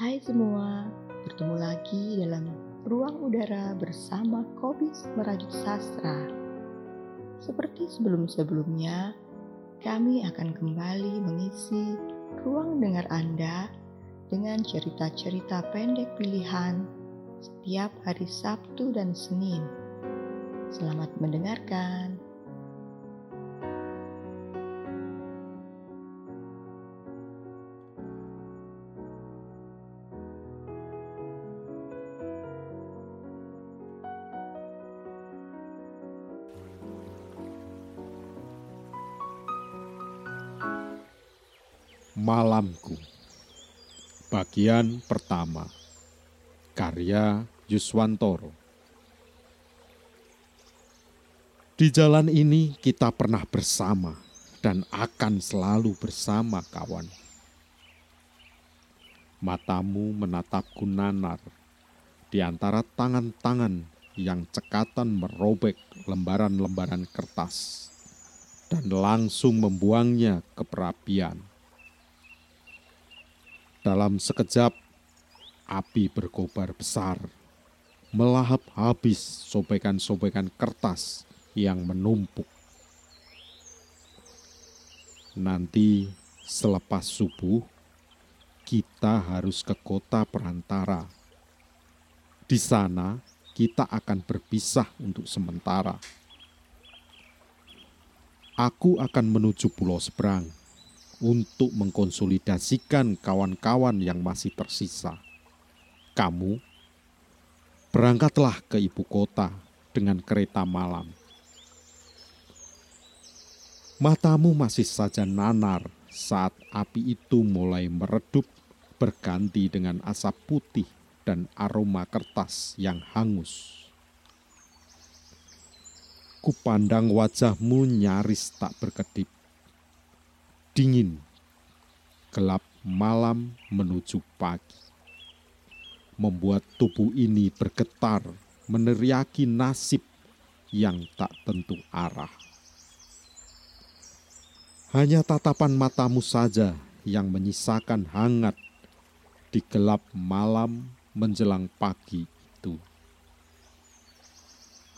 Hai semua, bertemu lagi dalam ruang udara bersama Kobis Merajut Sastra. Seperti sebelum-sebelumnya, kami akan kembali mengisi ruang dengar Anda dengan cerita-cerita pendek pilihan setiap hari Sabtu dan Senin. Selamat mendengarkan. Malamku Bagian pertama Karya Yuswantoro Di jalan ini kita pernah bersama dan akan selalu bersama kawan. Matamu menatapku nanar di antara tangan-tangan yang cekatan merobek lembaran-lembaran kertas dan langsung membuangnya ke perapian. Dalam sekejap, api berkobar besar, melahap habis sobekan-sobekan kertas yang menumpuk. Nanti selepas subuh, kita harus ke kota perantara. Di sana, kita akan berpisah untuk sementara. Aku akan menuju Pulau Seberang untuk mengkonsolidasikan kawan-kawan yang masih tersisa. Kamu berangkatlah ke ibu kota dengan kereta malam. Matamu masih saja nanar saat api itu mulai meredup berganti dengan asap putih dan aroma kertas yang hangus. Kupandang wajahmu nyaris tak berkedip dingin, gelap malam menuju pagi. Membuat tubuh ini bergetar, meneriaki nasib yang tak tentu arah. Hanya tatapan matamu saja yang menyisakan hangat di gelap malam menjelang pagi itu.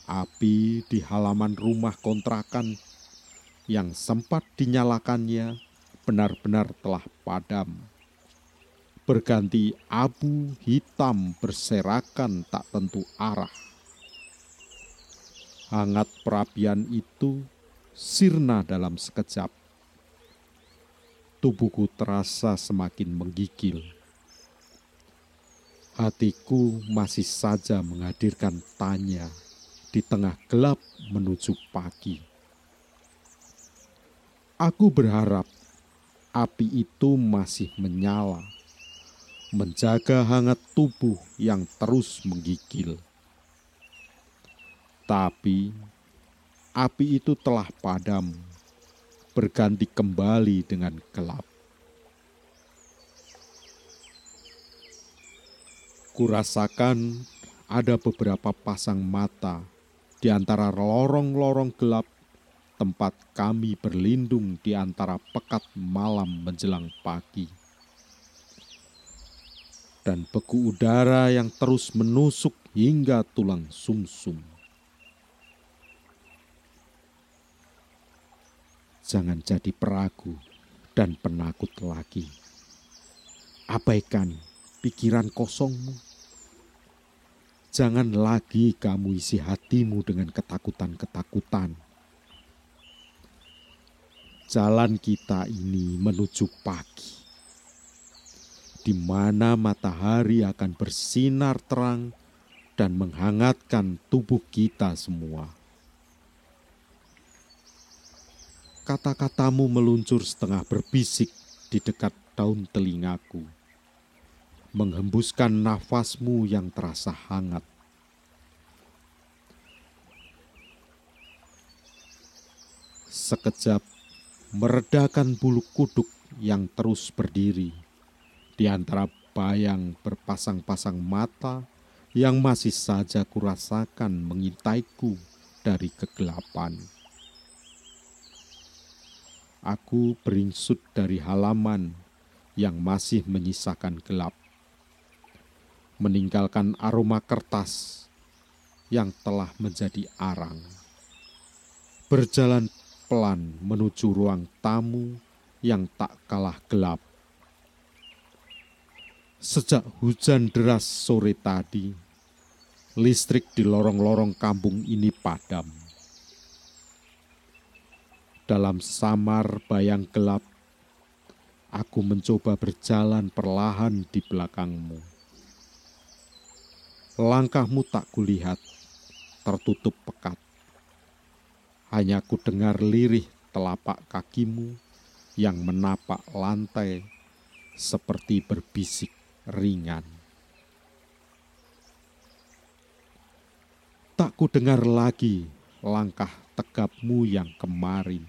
Api di halaman rumah kontrakan yang sempat dinyalakannya benar-benar telah padam. Berganti abu hitam berserakan tak tentu arah. Hangat perapian itu sirna dalam sekejap. Tubuhku terasa semakin menggigil. Hatiku masih saja menghadirkan tanya di tengah gelap menuju pagi. Aku berharap api itu masih menyala, menjaga hangat tubuh yang terus menggigil. Tapi api itu telah padam, berganti kembali dengan gelap. Kurasakan ada beberapa pasang mata di antara lorong-lorong gelap tempat kami berlindung di antara pekat malam menjelang pagi. Dan beku udara yang terus menusuk hingga tulang sumsum. -sum. Jangan jadi peragu dan penakut lagi. Abaikan pikiran kosongmu. Jangan lagi kamu isi hatimu dengan ketakutan-ketakutan jalan kita ini menuju pagi, di mana matahari akan bersinar terang dan menghangatkan tubuh kita semua. Kata-katamu meluncur setengah berbisik di dekat daun telingaku, menghembuskan nafasmu yang terasa hangat. Sekejap meredakan bulu kuduk yang terus berdiri di antara bayang berpasang-pasang mata yang masih saja kurasakan mengintaiku dari kegelapan. Aku beringsut dari halaman yang masih menyisakan gelap. meninggalkan aroma kertas yang telah menjadi arang. Berjalan pelan menuju ruang tamu yang tak kalah gelap. Sejak hujan deras sore tadi, listrik di lorong-lorong kampung ini padam. Dalam samar bayang gelap, aku mencoba berjalan perlahan di belakangmu. Langkahmu tak kulihat, tertutup pekat. Hanya ku dengar lirih telapak kakimu yang menapak lantai seperti berbisik ringan. Tak ku dengar lagi langkah tegapmu yang kemarin,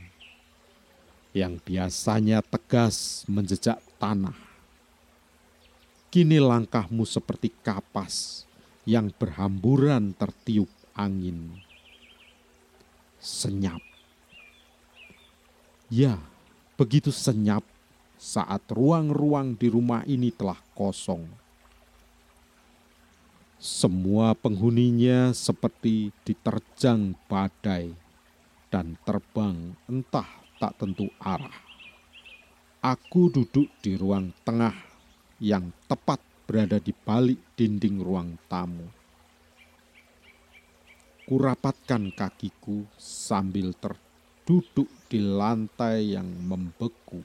yang biasanya tegas menjejak tanah. Kini langkahmu seperti kapas yang berhamburan tertiup angin. Senyap. Ya, begitu senyap saat ruang-ruang di rumah ini telah kosong. Semua penghuninya seperti diterjang badai dan terbang entah tak tentu arah. Aku duduk di ruang tengah yang tepat berada di balik dinding ruang tamu. Kurapatkan kakiku sambil terduduk di lantai yang membeku.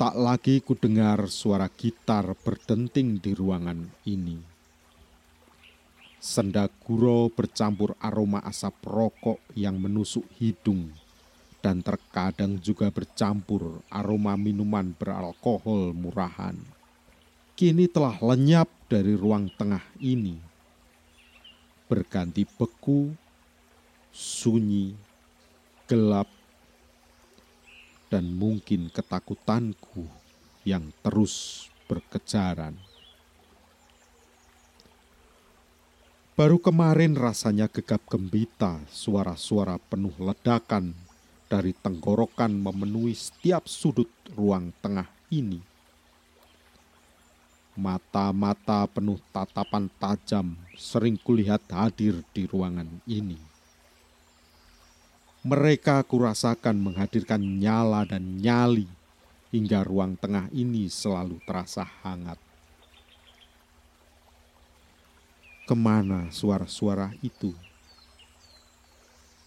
Tak lagi ku dengar suara gitar berdenting di ruangan ini. Senda guro bercampur aroma asap rokok yang menusuk hidung dan terkadang juga bercampur aroma minuman beralkohol murahan. Kini telah lenyap dari ruang tengah ini. Berganti beku, sunyi, gelap, dan mungkin ketakutanku yang terus berkejaran. Baru kemarin rasanya gegap gembita suara-suara penuh ledakan dari tenggorokan memenuhi setiap sudut ruang tengah ini. Mata-mata penuh tatapan tajam sering kulihat hadir di ruangan ini mereka kurasakan menghadirkan nyala dan nyali hingga ruang tengah ini selalu terasa hangat. Ke mana suara-suara itu?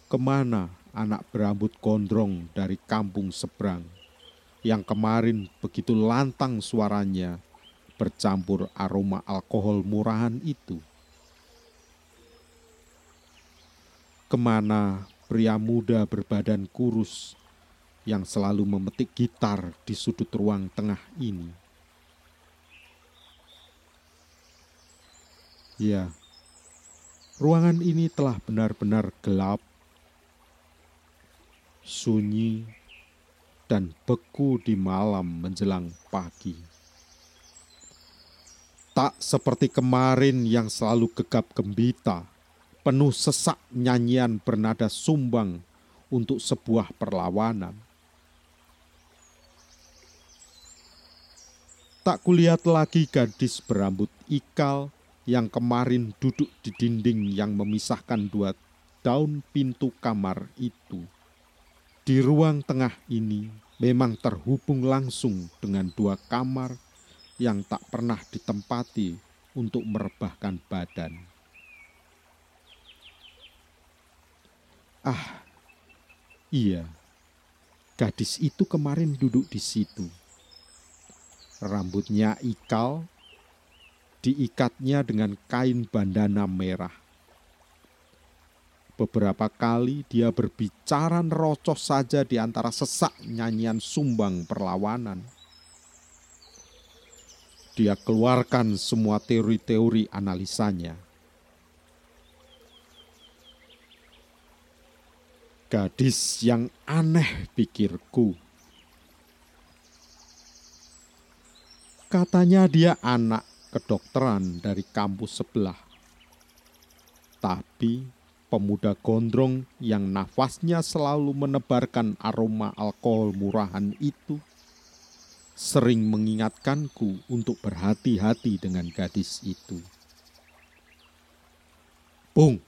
Ke mana anak berambut gondrong dari kampung seberang yang kemarin begitu lantang suaranya bercampur aroma alkohol murahan itu? Ke mana pria muda berbadan kurus yang selalu memetik gitar di sudut ruang tengah ini. Ya, ruangan ini telah benar-benar gelap, sunyi, dan beku di malam menjelang pagi. Tak seperti kemarin yang selalu gegap gembita penuh sesak nyanyian bernada sumbang untuk sebuah perlawanan. Tak kulihat lagi gadis berambut ikal yang kemarin duduk di dinding yang memisahkan dua daun pintu kamar itu. Di ruang tengah ini memang terhubung langsung dengan dua kamar yang tak pernah ditempati untuk merebahkan badan. Ah, iya, gadis itu kemarin duduk di situ. Rambutnya ikal, diikatnya dengan kain bandana merah. Beberapa kali dia berbicara rocoh saja di antara sesak nyanyian sumbang perlawanan. Dia keluarkan semua teori-teori analisanya Gadis yang aneh pikirku. Katanya dia anak kedokteran dari kampus sebelah. Tapi pemuda gondrong yang nafasnya selalu menebarkan aroma alkohol murahan itu sering mengingatkanku untuk berhati-hati dengan gadis itu. Bung,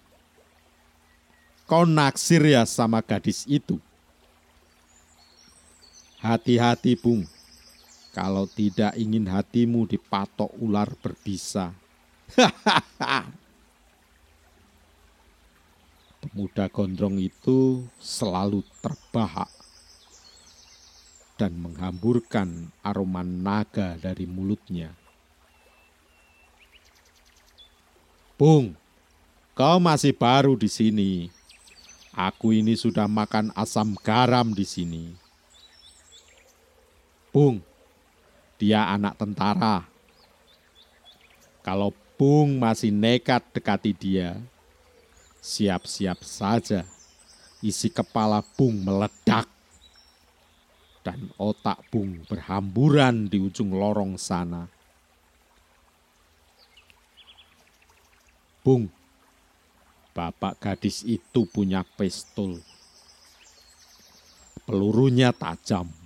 kau naksir ya sama gadis itu? Hati-hati, Bung. Kalau tidak ingin hatimu dipatok ular berbisa. Pemuda gondrong itu selalu terbahak dan menghamburkan aroma naga dari mulutnya. Bung, kau masih baru di sini. Aku ini sudah makan asam garam di sini. Bung, dia anak tentara. Kalau Bung masih nekat dekati dia, siap-siap saja isi kepala Bung meledak dan otak Bung berhamburan di ujung lorong sana. Bung, bapak gadis itu punya pistol. Pelurunya tajam.